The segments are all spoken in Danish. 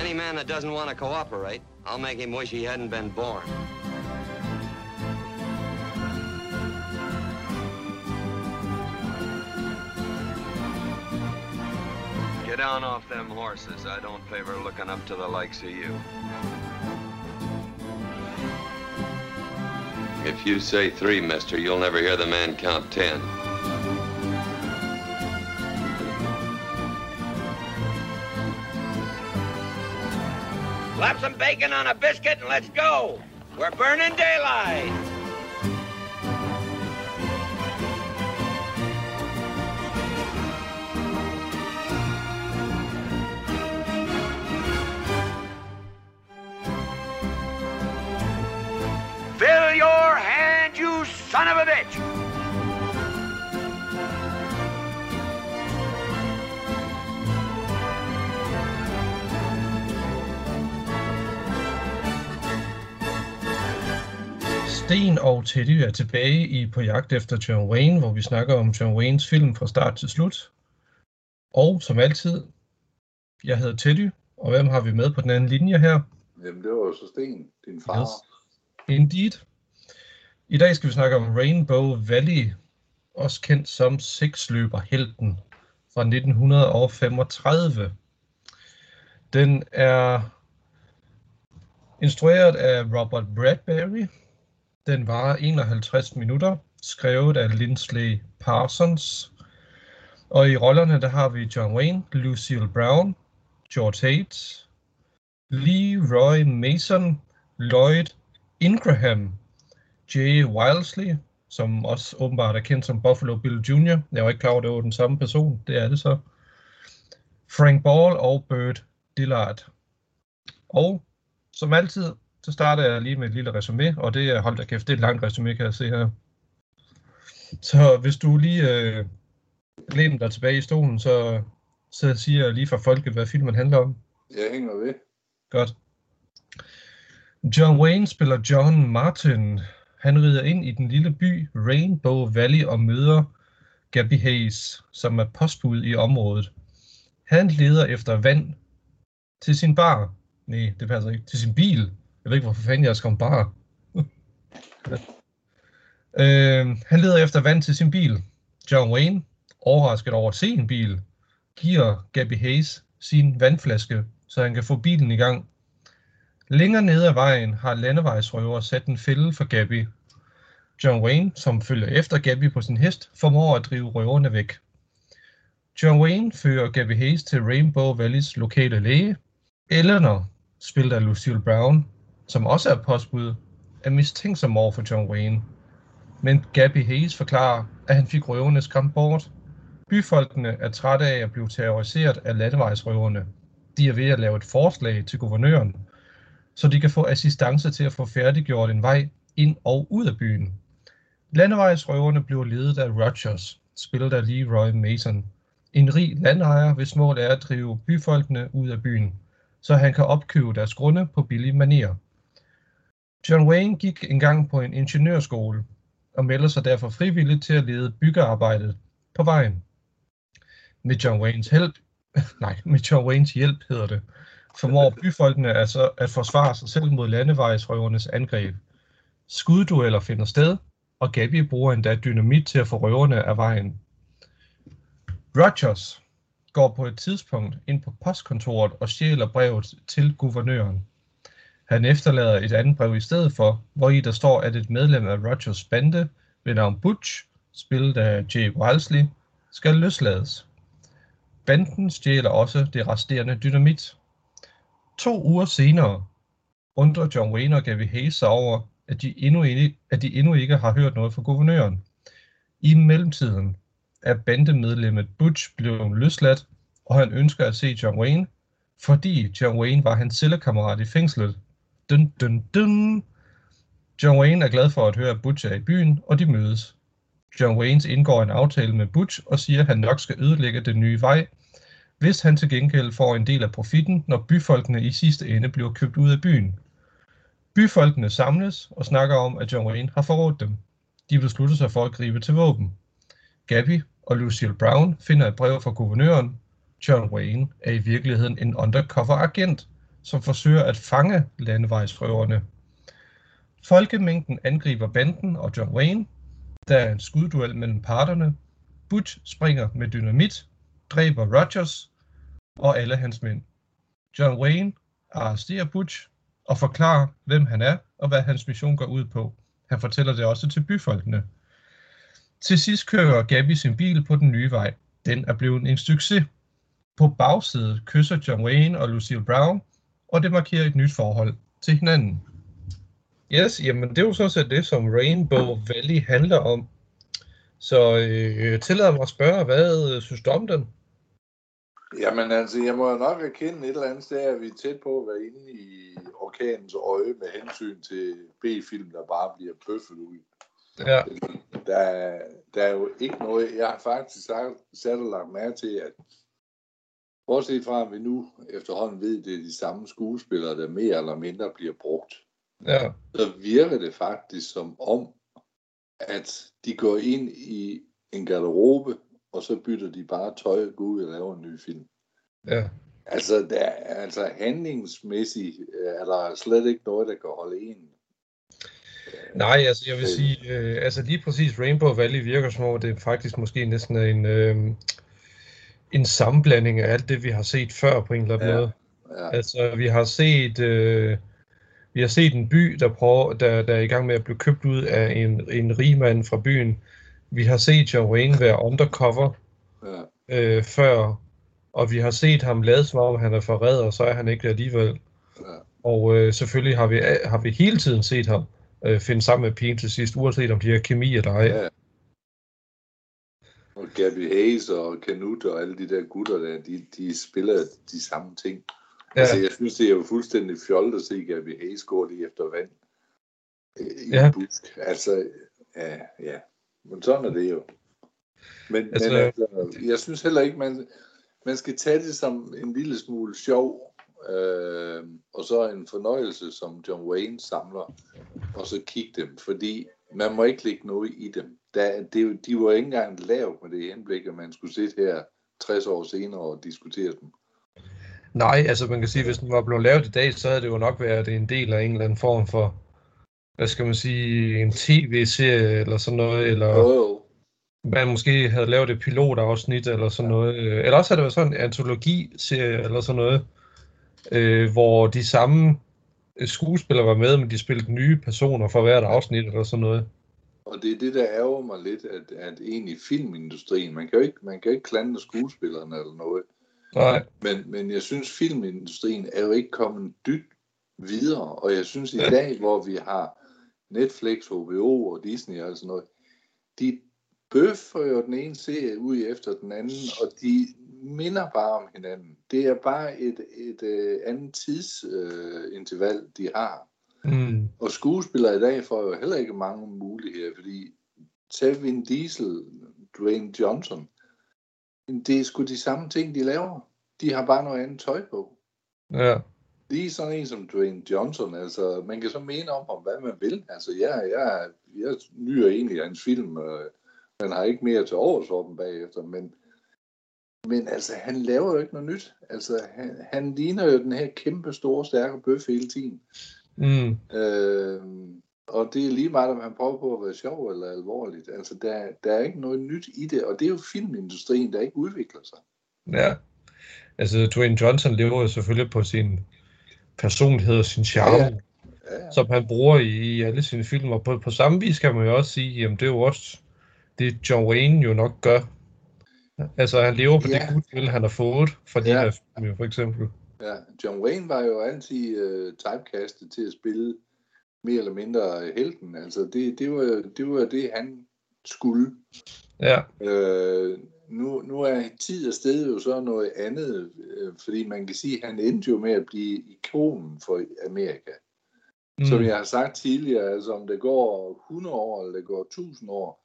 Any man that doesn't want to cooperate, I'll make him wish he hadn't been born. Get down off them horses. I don't favor looking up to the likes of you. If you say three, mister, you'll never hear the man count ten. Slap some bacon on a biscuit and let's go. We're burning daylight. Fill your hand, you son of a bitch! Sten og Teddy er tilbage i På jagt efter John Wayne, hvor vi snakker om John Waynes film fra start til slut. Og som altid, jeg hedder Teddy, og hvem har vi med på den anden linje her? Jamen, det var jo så Sten, din far. Yes. Indeed. I dag skal vi snakke om Rainbow Valley, også kendt som seksløberhelten fra 1935. Den er instrueret af Robert Bradbury. Den var 51 minutter, skrevet af Lindsley Parsons. Og i rollerne der har vi John Wayne, Lucille Brown, George Hates, Leroy Mason, Lloyd Ingraham, Jay Wilesley, som også åbenbart er kendt som Buffalo Bill Jr. Jeg var ikke klar over, at det var den samme person. Det er det så. Frank Ball og Burt Dillard. Og som altid, så starter jeg lige med et lille resume, og det er, hold da kæft, det er et langt resume, kan jeg se her. Så hvis du lige øh, læner dig tilbage i stolen, så, så siger jeg lige for folket, hvad filmen handler om. Jeg hænger ved. Godt. John Wayne spiller John Martin. Han rider ind i den lille by Rainbow Valley og møder Gabby Hayes, som er postbud i området. Han leder efter vand til sin bar. Nej, det passer ikke. Til sin bil. Jeg ved ikke, hvorfor fanden jeg skal bare. bar. øh, han leder efter vand til sin bil. John Wayne, overrasket over at se en bil, giver Gabby Hayes sin vandflaske, så han kan få bilen i gang. Længere nede ad vejen har landevejsrøver sat en fælde for Gabby. John Wayne, som følger efter Gabby på sin hest, formår at drive røverne væk. John Wayne fører Gabby Hayes til Rainbow Valleys lokale læge. Eleanor, spillet af Lucille Brown, som også er postbud, er mistænksom over for John Wayne. Men Gabby Hayes forklarer, at han fik røverne skræmt bort. Byfolkene er trætte af at blive terroriseret af landevejsrøverne. De er ved at lave et forslag til guvernøren, så de kan få assistance til at få færdiggjort en vej ind og ud af byen. Landevejsrøverne blev ledet af Rogers, spillet af Leroy Mason, en rig landejer, hvis mål er at drive byfolkene ud af byen, så han kan opkøbe deres grunde på billig manier. John Wayne gik engang på en ingeniørskole og melder sig derfor frivilligt til at lede byggearbejdet på vejen. Med John Waynes hjælp, nej, med John Waynes hjælp hedder det, formår byfolkene altså at forsvare sig selv mod landevejsrøvernes angreb. Skuddueller finder sted, og Gabby bruger endda dynamit til at få røverne af vejen. Rogers går på et tidspunkt ind på postkontoret og stjæler brevet til guvernøren. Han efterlader et andet brev i stedet for, hvor i der står, at et medlem af Rogers bande ved navn Butch, spillet af Jay Wildesley, skal løslades. Banden stjæler også det resterende dynamit. To uger senere undrer John Wayne og Gabby Hayes sig over, at de, endnu ikke, at de endnu ikke har hørt noget fra guvernøren. I mellemtiden er bandemedlemmet Butch blevet løsladt, og han ønsker at se John Wayne, fordi John Wayne var hans cellekammerat i fængslet. Dun, dun, dun. John Wayne er glad for at høre, at Butch er i byen, og de mødes. John Wayne indgår en aftale med Butch og siger, at han nok skal ødelægge den nye vej, hvis han til gengæld får en del af profitten, når byfolkene i sidste ende bliver købt ud af byen. Byfolkene samles og snakker om, at John Wayne har forrådt dem. De beslutter sig for at gribe til våben. Gabby og Lucille Brown finder et brev fra guvernøren. John Wayne er i virkeligheden en undercover agent, som forsøger at fange landevejsrøverne. Folkemængden angriber banden og John Wayne. Der er en skudduel mellem parterne. Butch springer med dynamit, dræber Rogers og alle hans mænd. John Wayne arresterer Butch og forklarer, hvem han er og hvad hans mission går ud på. Han fortæller det også til byfolkene. Til sidst kører Gabby sin bil på den nye vej. Den er blevet en succes. På bagsædet kysser John Wayne og Lucille Brown, og det markerer et nyt forhold til hinanden. Yes, jamen det er jo sådan set det, som Rainbow Valley handler om. Så øh, tillad mig at spørge, hvad øh, synes du om den? Jamen altså, jeg må nok erkende et eller andet sted, at vi er tæt på at være inde i orkanens øje med hensyn til B-film, der bare bliver bøffet ud. Ja, Der, der er jo ikke noget, jeg har faktisk sat og lagt mærke til, at bortset fra, at vi nu efterhånden ved, at det er de samme skuespillere, der mere eller mindre bliver brugt, ja, så virker det faktisk som om, at de går ind i en garderobe, og så bytter de bare tøj og går ud og laver en ny film. ja. Altså, der, er- altså handlingsmæssigt øh, er der slet ikke noget, der kan holde en. Nej, altså jeg vil sige, øh, altså lige præcis Rainbow Valley virker som om, det faktisk måske næsten er en, øh, en sammenblanding af alt det, vi har set før på en eller anden Ja. måde. Ja, Altså vi har set, øh, vi har set en by, der, prøver, der, der er i gang med at blive købt ud af en, en rigmand fra byen. Vi har set John Wayne være undercover ja, øh, før, og vi har set ham lade som om, han er forræder, og så er han ikke alligevel. ja. Og øh, selvfølgelig har vi, har vi hele tiden set ham øh, finde sammen med pigen til sidst, uanset om de har kemi eller ej. Ja. Og Gabby Hayes og Canute og alle de der gutter der, de, de spiller de samme ting. Ja. Altså, jeg synes, det er jo fuldstændig fjollet at se Gabby Hayes gå lige efter vand øh, i Ja. busk. Altså, ja, ja. Men sådan er det jo. Men, altså, men altså, jeg synes heller ikke, man, man skal tage det som en lille smule sjov, øh, og så en fornøjelse, som John Wayne samler, og så kigge dem, fordi man må ikke lægge noget i dem. Der, det, de var ikke engang lavet med det henblik, at man skulle sidde her 60 år senere og diskutere dem. nej, altså man kan sige, hvis den var blevet lavet i dag, så havde det jo nok været en del af en eller anden form for, hvad skal man sige, en tv-serie eller sådan noget, eller jo. man måske havde lavet et pilotafsnit eller sådan noget. øh, Eller også havde det været sådan en antologi-serie eller sådan noget, øh, hvor de samme øh, skuespillere var med, men de spillede nye personer for hvert afsnit eller sådan noget. Og det er det, der ærger mig lidt, at, at egentlig filmindustrien, man kan jo ikke, man kan jo ikke klandre skuespillerne eller noget, Nej, men, men jeg synes, filmindustrien er jo ikke kommet dybt videre, og jeg synes i dag, hvor vi har Netflix, HBO og Disney og sådan noget, de bøffer jo den ene serie ud efter den anden, og de minder bare om hinanden. Det er bare et, et, et andet tidsinterval, øh, de har. Mm, Og skuespillere i dag får jo heller ikke mange muligheder, fordi tag Vin Diesel, Dwayne Johnson, det er sgu de samme ting, de laver. De har bare noget andet tøj på. ja, Lige sådan en som Dwayne Johnson, altså man kan så mene om, om hvad man vil. Altså jeg, jeg, jeg nyder egentlig hans film, øh, man har ikke mere til overs for dem bagefter, men, men altså han laver jo ikke noget nyt. Altså han, han ligner jo den her kæmpe store, stærke bøf hele tiden. Mm, Øh, og det er lige meget, om han prøver på at være sjov eller alvorligt. Altså, der, der er ikke noget nyt i det, og det er jo filmindustrien, der ikke udvikler sig. ja. Altså Dwayne Johnson lever jo selvfølgelig på sin personlighed og sin charme, Ja, ja, Ja, som han bruger i, alle sine film. Og på, på samme vis kan man jo også sige, jamen det er jo også det John Wayne jo nok gør. Altså han lever på Ja. det goodwill, han har fået fra de Ja. her film, for eksempel. Ja. John Wayne var jo altid øh, typecastet til at spille mere eller mindre helten. Altså, det, det, var, det var det, han skulle. Ja, Øh, nu, nu er tid og sted jo så noget andet, øh, fordi man kan sige, at han endte jo med at blive ikonen for Amerika. mm, Som jeg har sagt tidligere, altså om det går 100 år eller det går 1000 år,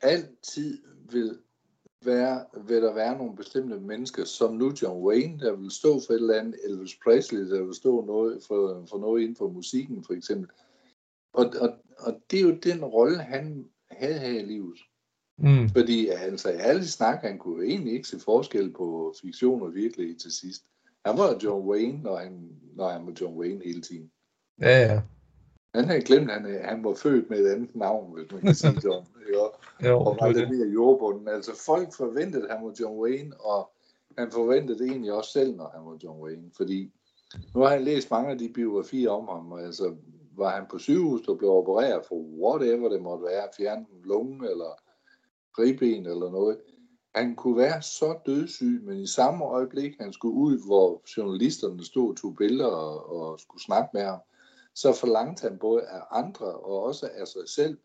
altid vil, være, vil der være nogle bestemte mennesker, som nu John Wayne, der vil stå for et eller andet, Elvis Presley, der vil stå noget for, for noget inden for musikken for eksempel. Og, og, og det er jo den rolle, han havde her i livet. mm, Fordi altså, i alle snak, han kunne egentlig ikke se forskel på fiktion og virkelighed til sidst. Han var John Wayne, når han, når han var John Wayne hele tiden. Ja, ja. Han havde glemt, at han, han var født med et andet navn, hvis man kan sige sådan. Og Jo, og var lidt mere jordbunden. Altså folk forventede, at han var John Wayne, og han forventede det egentlig også selv, når han var John Wayne. Fordi nu har jeg læst mange af de biografier om ham. og Altså, var han på sygehus og blev opereret for whatever det måtte være, fjerne en lunge eller ribben eller noget. Han kunne være så dødssyg, men i samme øjeblik, han skulle ud, hvor journalisterne stod og tog billeder og, og skulle snakke med ham, så forlangte han både af andre og også af sig selv,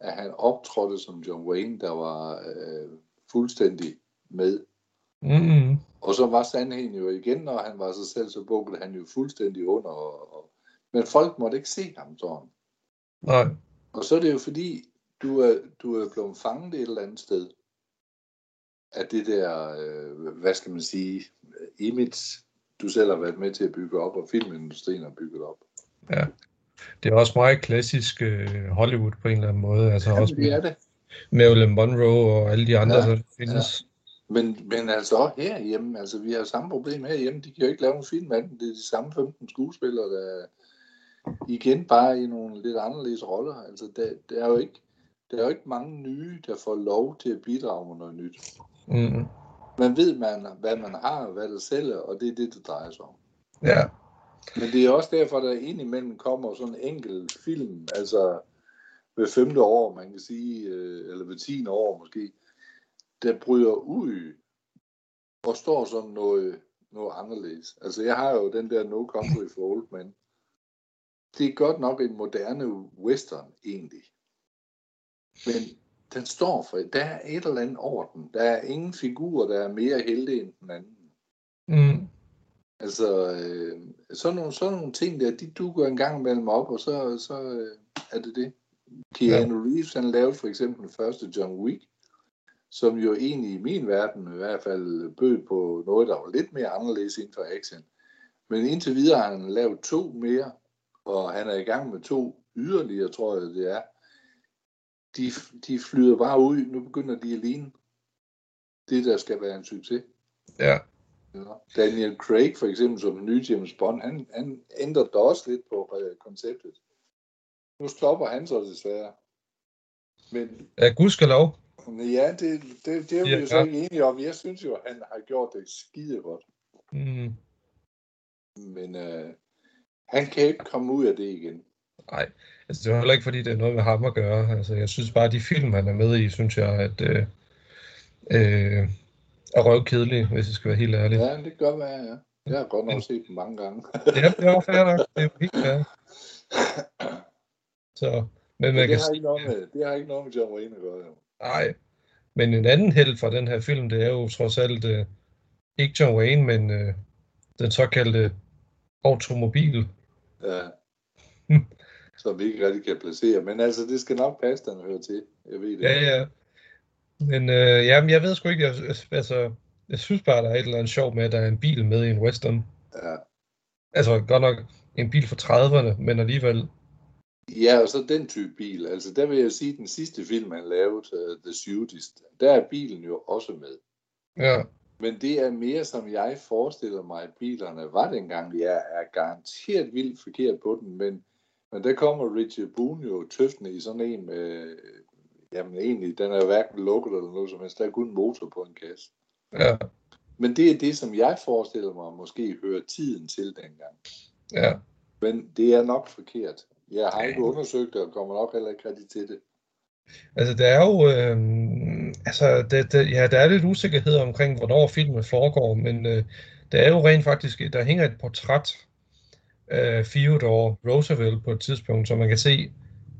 at han optrådte som John Wayne, der var øh, fuldstændig med. Mm, Og så var sandheden jo igen, når han var sig selv, så bukkede han jo fuldstændig under. Og, og, men folk måtte ikke se ham sådan. nej. Og så er det jo fordi, du er, du er blevet fanget et eller andet sted af det der, øh, hvad skal man sige, image, du selv har været med til at bygge op, og filmindustrien har bygget op. Det er også meget klassisk øh, Hollywood på en eller anden måde. Altså også Jamen, det er det. Marilyn Monroe og alle de andre, Ja, der findes. Men, men altså også herhjemme, altså vi har samme problem herhjemme, de kan jo ikke lave en film af den. Det er de samme 15 skuespillere, der igen bare i nogle lidt anderledes roller. Altså der, der, er jo ikke, der er jo ikke mange nye, der får lov til at bidrage med noget nyt. Mm, Man ved, man, hvad man har, hvad der sælger, og det er det, det drejer sig om. ja, men det er også derfor, der indimellem kommer sådan en enkelt film, altså ved femte år, man kan sige, øh, eller ved tiende år måske, der bryder ud og står sådan noget, noget anderledes. Altså jeg har jo den der No Country for Old Men. Det er godt nok en moderne western egentlig. Men den står for, der er et eller andet orden. Der er ingen figur, der er mere heldig end den anden. Altså, øh, sådan, nogle, sådan nogle ting der, de dukker en gang imellem op, og så, så øh, er det det. Keanu Reeves, han lavede for eksempel den første John Wick, som jo egentlig i min verden i hvert fald bød på noget, der var lidt mere anderledes inden for action. Men indtil videre har han lavet to mere, og han er i gang med to yderligere, tror jeg det er. De, de flyder bare ud, nu begynder de at ligne det, der skal være en succes. ja. Daniel Craig for eksempel som den nye James Bond, han, han ændrede da også lidt på øh, konceptet. Nu stopper han så desværre. Men Ja, gudskelov. ja, det, det, det er vi Ja. jo så ikke enige om. Jeg synes jo, han har gjort det skide godt. Mm, Men øh, han kan ikke komme ud af det igen. nej, altså det er heller ikke, fordi det er noget med ham at gøre. Altså jeg synes bare, at de film, han er med i, synes jeg, at øh, øh, er røvkedelige, hvis jeg skal være helt ærlig. Ja, det godt være, ja. Jeg har godt nok set dem mange gange. Ja, det var fair nok. Det er jo helt fair. Så, men man det, kan har ikke noget med, det har ikke noget med John Wayne at gøre. Jo. nej. Men en anden held fra den her film, det er jo trods alt øh, ikke John Wayne, men øh, den såkaldte automobil. Ja. Som vi ikke rigtig kan placere. Men altså, det skal nok passe, den hører til. Jeg ved det. Ja, ja. Men øh, jamen, jeg ved sgu ikke, jeg, altså, jeg synes bare, der er et eller andet sjovt med, at der er en bil med i en western. Ja. Altså godt nok en bil fra 30'erne, men alligevel, Ja, og så den type bil. Altså, der vil jeg sige, at den sidste film, han lavede, uh, The Shootist, der er bilen jo også med. ja, Men det er mere, som jeg forestiller mig, at bilerne var dengang. Jeg er garanteret vildt forkert på den, men, men der kommer Richard Boone jo tøftende i sådan en med, jamen egentlig, den er hverken lukket eller noget som helst. Der er kun en motor på en kasse. ja, Men det er det, som jeg forestiller mig, måske hører tiden til dengang. ja. Men det er nok forkert. Jeg har ikke undersøgt det, og kommer nok heller ikke rigtig til det. Altså, der er jo, øh, altså, det, det, ja, der er lidt usikkerhed omkring, hvornår filmen foregår, men øh, der er jo rent faktisk, der hænger et portræt af Theodore Roosevelt på et tidspunkt, som man kan se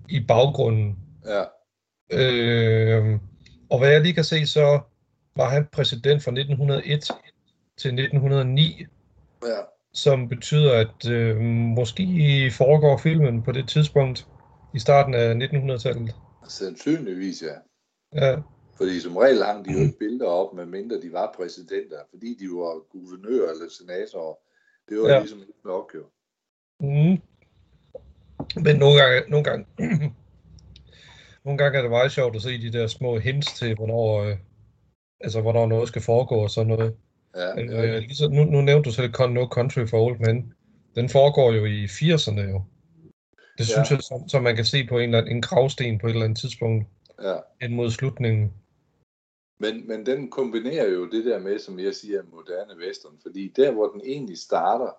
i baggrunden. Ja, Øh, og hvad jeg lige kan se, så var han præsident fra 1901 til 1909, ja. som betyder, at øh, måske foregår filmen på det tidspunkt i starten af 1900-tallet. Sandsynligvis ja. Ja, Fordi som regel hang de jo ikke billeder op, med mindre de var præsidenter, fordi de var guvernører eller senatorer. Det var ja. ligesom ikke nok jo. Mm. Men nogle gange, nogle gange, nogle gange er det meget sjovt at se de der små hints til, hvornår, øh, altså, hvornår noget skal foregå og sådan noget. Ja, Øh, ligesom, nu, nu nævnte du selv Con No Country for Old Men. Den foregår jo i 80'erne jo. Det synes Ja. jeg, som, som man kan se på en, eller anden, en gravsten på et eller andet tidspunkt, ja. hen mod slutningen. Men, men den kombinerer jo det der med, som jeg siger, moderne western. Fordi der, hvor den egentlig starter,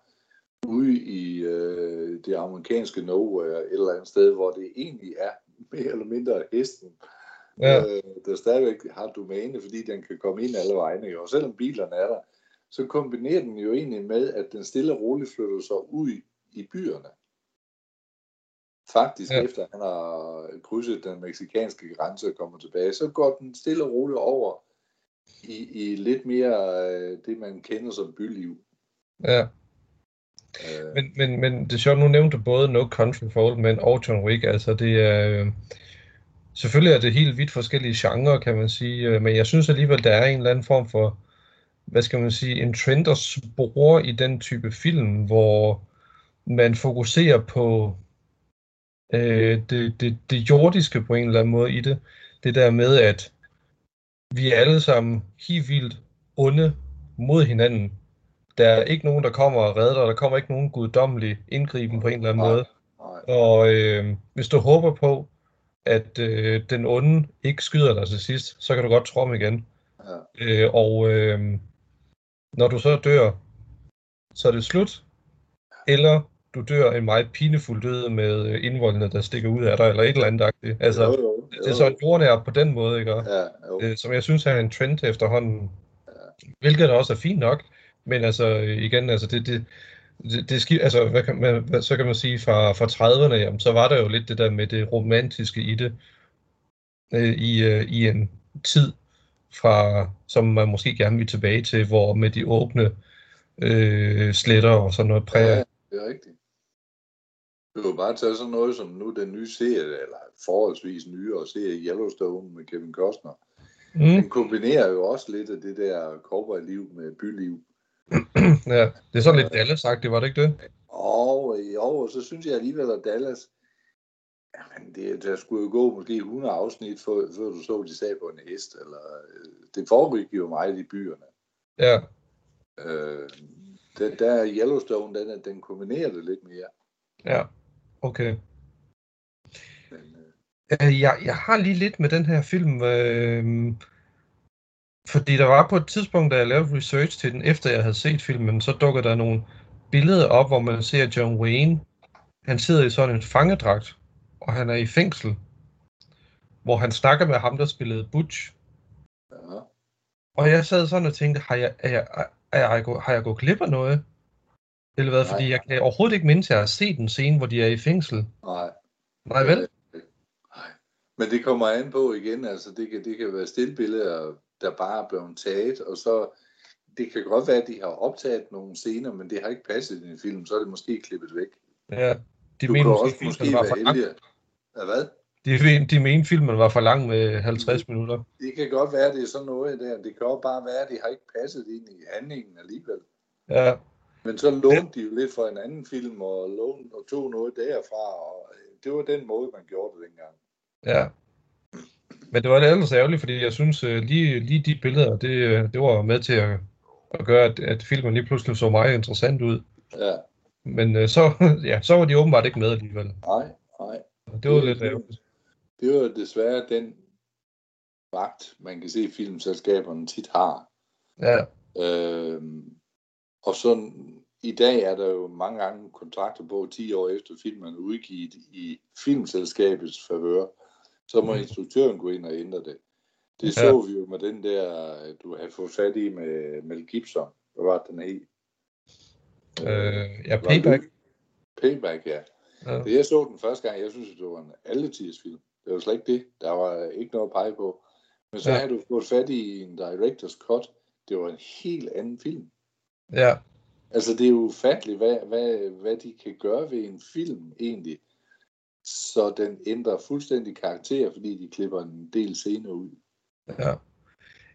ude i øh, det amerikanske nowhere, et eller andet sted, hvor det egentlig er mere eller mindre hesten, Ja, øh, der stadigvæk har domæne, fordi den kan komme ind alle vegne. Og selvom bilerne er der, så kombinerer den jo egentlig med, at den stille og roligt flytter sig ud i, byerne. Faktisk, ja. efter han har krydset den meksikanske grænse og kommer tilbage, så går den stille og roligt over i, i lidt mere øh, det, man kender som byliv. ja. Øh, Men, men, men det er sjovt, nu nævnte du både No Country for Old Men og John Wick. Altså det er... Øh, selvfølgelig er det helt vidt forskellige genrer, kan man sige. øh, Men jeg synes alligevel, der er en eller anden form for, hvad skal man sige, en trend og spore i den type film, hvor man fokuserer på øh, det, det, det jordiske på en eller anden måde i det. Det der med, at vi er alle sammen helt vildt onde mod hinanden. Der er ikke nogen, der kommer og redder dig. Der kommer ikke nogen guddommelig indgriben på en eller anden måde. Og øh, hvis du håber på, at øh, den onde ikke skyder dig til sidst, så kan du godt tro om igen. ja, Øh, og øh, når du så dør, så er det slut. Eller du dør en meget pinefuld død med øh, indvoldene, der stikker ud af dig, eller et eller andet. agtigt. Altså, jo, jo, det er så jordnær på den måde, ikke? Ja, jo. øh, som jeg synes er en trend efterhånden. Hvilket også er fint nok, men altså igen, altså det, det, det, det altså hvad kan man, hvad, så kan man sige fra, fra 30'erne, jamen, så var der jo lidt det der med det romantiske i det, øh, i, øh, i en tid, fra, som man måske gerne vil tilbage til, hvor med de åbne øh, sletter og sådan noget præg. Ja, det er rigtigt. Du kan bare tage sådan noget som nu den nye serie, eller forholdsvis nyere serie Yellowstone med Kevin Costner. Mm, Den kombinerer jo også lidt af det der cowboy-liv med byliv. Ja, det er sådan lidt dallas det var det ikke det? Og i år, så synes jeg alligevel, at Dallas, jamen det, der skulle jo gå måske 100 afsnit, før, før du så, de sag på en hest. Eller, øh, det foregik jo meget i byerne. Ja, Øh, den der Yellowstone, den, den kombinerer det lidt mere. ja, okay. Men, øh, Øh, jeg, jeg har lige lidt med den her film, øh, fordi der var på et tidspunkt, da jeg lavede research til den, efter jeg havde set filmen, så dukkede der nogle billeder op, hvor man ser John Wayne. Han sidder i sådan en fangedragt, og han er i fængsel, hvor han snakker med ham, der spillede Butch. ja. Og jeg sad sådan og tænkte, har jeg, er jeg, er jeg, gå- har jeg gået glip af noget? Eller hvad? Nej. Fordi jeg kan overhovedet ikke mindes, at jeg har set den scene, hvor de er i fængsel. Nej. Nej vel? Nej. Men det kommer an på igen, altså det kan, det kan være stillbilleder, der bare er blevet taget, og så det kan godt være, at de har optaget nogle scener, men det har ikke passet i en film, så er det måske klippet væk. Ja. De Du mener måske, også filmen måske var for lang. Ja, hvad? De, de mente, filmen var for lang med 50 minutter. Det kan godt være, at det er sådan noget der. Det kan også bare være, at det har ikke passet ind i handlingen alligevel. Ja, Men så lånte de jo lidt fra en anden film, og, lånte, og tog noget derfra, og øh, det var den måde, man gjorde det dengang. ja. Men det var ellers ærgerligt, fordi jeg synes, øh, lige, lige de billeder, det, øh, det var med til at, at gøre, at, at filmen lige pludselig så meget interessant ud. Ja, Men øh, så, ja, så var de åbenbart ikke med alligevel. nej, nej. Det var Det- lidt ærgerligt. Det var desværre den magt, man kan se, filmselskaberne tit har. Ja, Øhm, og så i dag er der jo mange gange kontrakter på 10 år efter filmen er udgivet i filmselskabets favør. Så må Mhm. instruktøren gå ind og ændre det. Det Ja. så vi jo med den der, du havde fået fat i med Mel Gibson. Hvad var den hed? øh, ja Payback. det- Payback, ja. Ja. Da jeg så den første gang, jeg synes, det var en alletiders film. Det var slet ikke det. Der var ikke noget at pege på. Men så Ja. havde du fået fat i en director's cut. Det var en helt anden film. ja, Altså, det er jo ufatteligt, hvad, hvad, hvad de kan gøre ved en film, egentlig. Så den ændrer fuldstændig karakter, fordi de klipper en del scener ud. ja.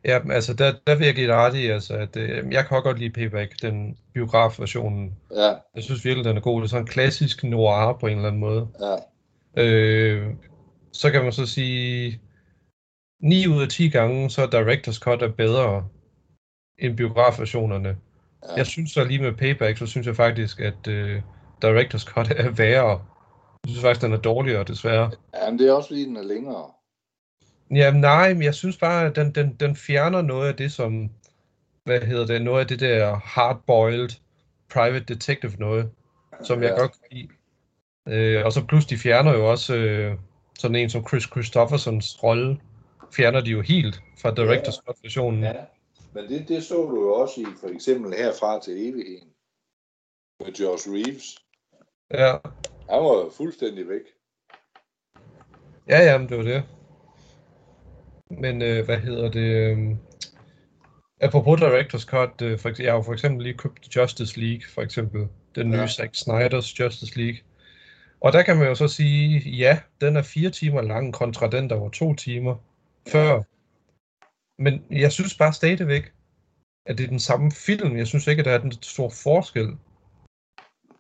Ja, altså der, der vil jeg give dig ret i, altså, at øh, jeg kan godt lide Payback, den biografversionen. Ja, Jeg synes virkelig, den er god. Det er sådan en klassisk noir på en eller anden måde. ja, Øh, så kan man så sige, 9 ud af 10 gange, så er Directors Cut er bedre. end biografversionerne. Ja. Jeg synes så lige med Payback, så synes jeg faktisk, at øh, Director's Cut er værre. Jeg synes faktisk, den er dårligere, desværre. Ja, men det er også fordi, den er længere. Jamen nej, men jeg synes bare, at den, den, den fjerner noget af det, som, hvad hedder det, noget af det der hardboiled private detective noget, som jeg Ja. godt kan lide. Øh, og så plus de fjerner jo også øh, sådan en som Chris Christophersons rolle, fjerner de jo helt fra Director's Cut versionen. Ja, men det, det så du jo også i for eksempel herfra til evigheden med Josh Reeves. Ja, Han var fuldstændig væk. ja, ja, men det var det. Men øh, hvad hedder det? Øh, apropos Director's Cut, øh, for, jeg har jo for eksempel lige købt Justice League, for eksempel. Den nye Ja. Zack Snyders Justice League. Og der kan man jo så sige, ja, den er fire timer lang kontra den, der var to timer før. Men jeg synes bare stadigvæk, at det er den samme film. Jeg synes ikke, at der er den stor forskel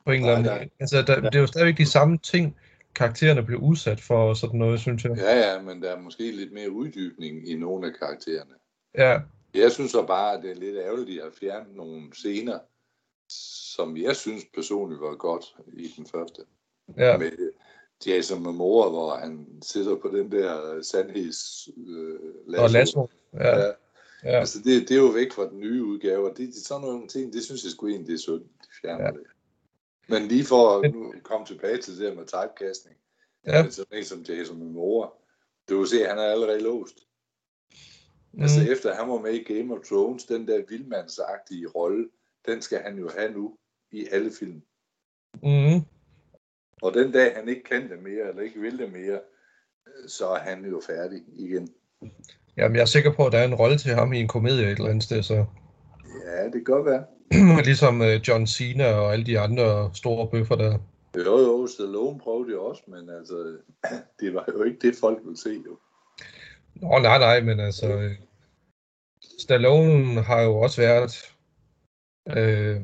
på en eller anden Nej. Altså, der, det er jo stadigvæk de samme ting, karaktererne bliver udsat for og sådan noget, synes jeg. Ja, ja, men der er måske lidt mere uddybning i nogle af karaktererne. Ja, Jeg synes så bare, at det er lidt ærgerligt at fjerne nogle scener, som jeg synes personligt var godt i den første. ja, Med Jason Momoa, hvor han sidder på den der sandheds... Øh, og Lasso. Ja, Ja. ja. Altså, det, det er jo væk fra den nye udgave, og det, det, sådan nogle ting, det synes jeg sgu egentlig, det er synd, de fjerner Ja. ja. det. Men lige for at nu komme tilbage til det der med typecasting, Ja. sådan en som Jason Momoa, du vil se, at han er allerede låst. Mm. Altså efter han var med i Game of Thrones, den der vildmandsagtige rolle, den skal han jo have nu i alle film. mm, Og den dag han ikke kan det mere, eller ikke vil det mere, så er han jo færdig igen. Jamen, jeg er sikker på, at der er en rolle til ham i en komedie et eller andet sted, så Ja, det kan godt være. ligesom øh, John Cena og alle de andre store bøffer der. Jo, jo, Stallone prøvede det også, men altså, det var jo ikke det, folk ville se. Jo. Nå, nej, nej, men altså, øh, Stallone har jo også været, øh,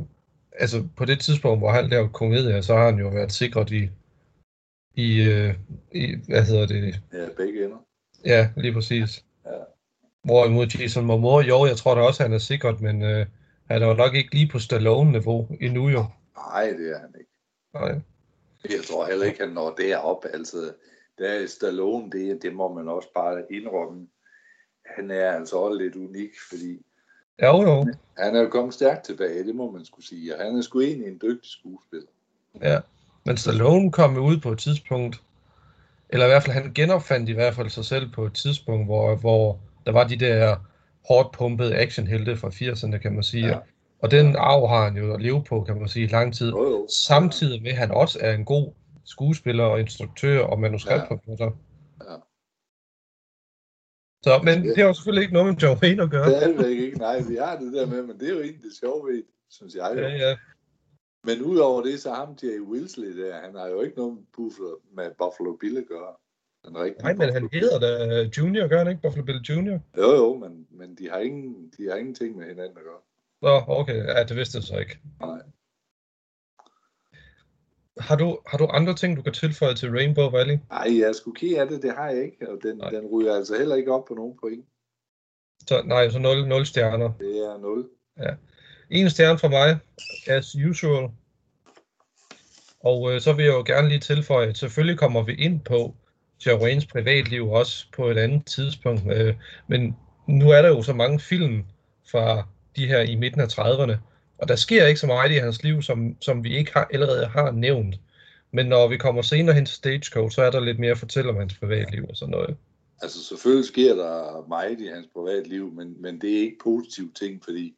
altså på det tidspunkt, hvor han lavede komedier, så har han jo været sikret i, i, øh, i hvad hedder det, Ja, begge ender. ja, lige præcis. Ja. Hvorimod Jason Momoa, jo, jeg tror da også, han er sikret, men øh, han er jo nok ikke lige på Stallone-niveau endnu jo. Nej, det er han ikke. Nej. Jeg tror heller ikke, han når derop. Altså, der er Stallone, det, det må man også bare indrømme. Han er altså også lidt unik, fordi Jo, jo. han er jo kommet stærkt tilbage, det må man skulle sige. Og han er sgu egentlig en dygtig skuespiller. Ja, men Stallone kom jo ud på et tidspunkt, eller i hvert fald han genopfandt i hvert fald sig selv på et tidspunkt, hvor, hvor der var de der hårdt pumpede actionhelte fra 80'erne, kan man sige. Ja. Ja. Og den arv har han jo at leve på, kan man sige, i lang tid. Jo, jo. Samtidig med, at han også er en god skuespiller og instruktør og manuskriptforfatter. Ja. Så, men det har jo selvfølgelig ikke noget med John Wayne at gøre. Det er det ikke. Nej, vi har det der med, men det er jo egentlig det sjove ved, synes jeg. Jo. Ja, ja. Men udover det, så ham Jay Wilsley der, han har jo ikke noget med Buffalo, med Buffalo Bill at gøre. Den rigtige Nej, men han hedder da Junior, gør han ikke? Buffalo Bill Junior? Jo, jo, men, men de, har ingen, de har ingenting med hinanden at gøre. Nå, okay. Ja, det vidste jeg så ikke. Nej. Har du, har du andre ting, du kan tilføje til Rainbow Valley? Nej, jeg skulle kigge af det, det har jeg ikke. Og den, Nej. den ryger altså heller ikke op på nogen point. Så, nej, så 0, 0 stjerner. Det er 0. En stjerne fra mig, as usual. Og øh, så vil jeg jo gerne lige tilføje, at selvfølgelig kommer vi ind på Waynes privatliv også på et andet tidspunkt. Øh, men nu er der jo så mange film fra de her i midten af 30'erne, og der sker ikke så meget i hans liv, som, som vi ikke har, allerede har nævnt. Men når vi kommer senere hen til Stagecoach, så er der lidt mere at fortælle om hans privatliv og sådan noget. Altså selvfølgelig sker der meget i hans privatliv, men, men det er ikke positive ting, fordi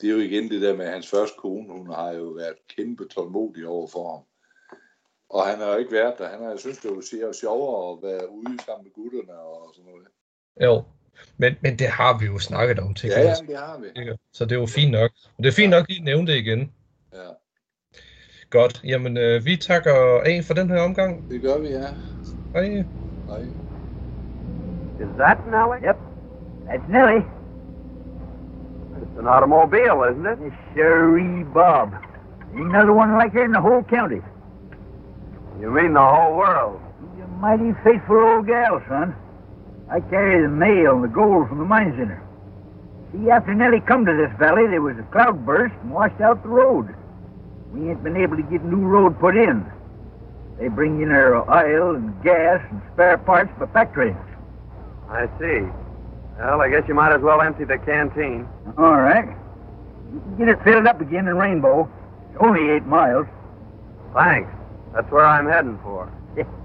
det er jo igen det der med hans første kone, hun har jo været kæmpe tålmodig over for ham. Og han har jo ikke været der. Han har jo synes, det jo sjovere at være ude sammen med gutterne og sådan noget. Jo, men, men det har vi jo snakket om, tænker Ja, jeg. ja, det har vi. Ikke? Så det er jo fint nok. Og det er fint nok at nævne det igen. Ja, Godt. Jamen, øh, vi takker af for den her omgang. det gør vi, ja. Hej. Hej. Is that Nellie? Yep. That's Nellie. It's an automobile, isn't it? Sherry Bob. Ain't another one like her in the whole county. You mean the whole world? A mighty faithful old gal, son. I carry the mail and the gold from the mines in her. See, after Nellie come to this valley, there was a cloudburst and washed out the road. We ain't been able to get new road put in. They bring in our oil and gas and spare parts by pack trains. I see. Well, I guess you might as well empty the canteen. All right. You can get it filled up again in Rainbow. It's only eight miles. Thanks. That's where I'm heading for.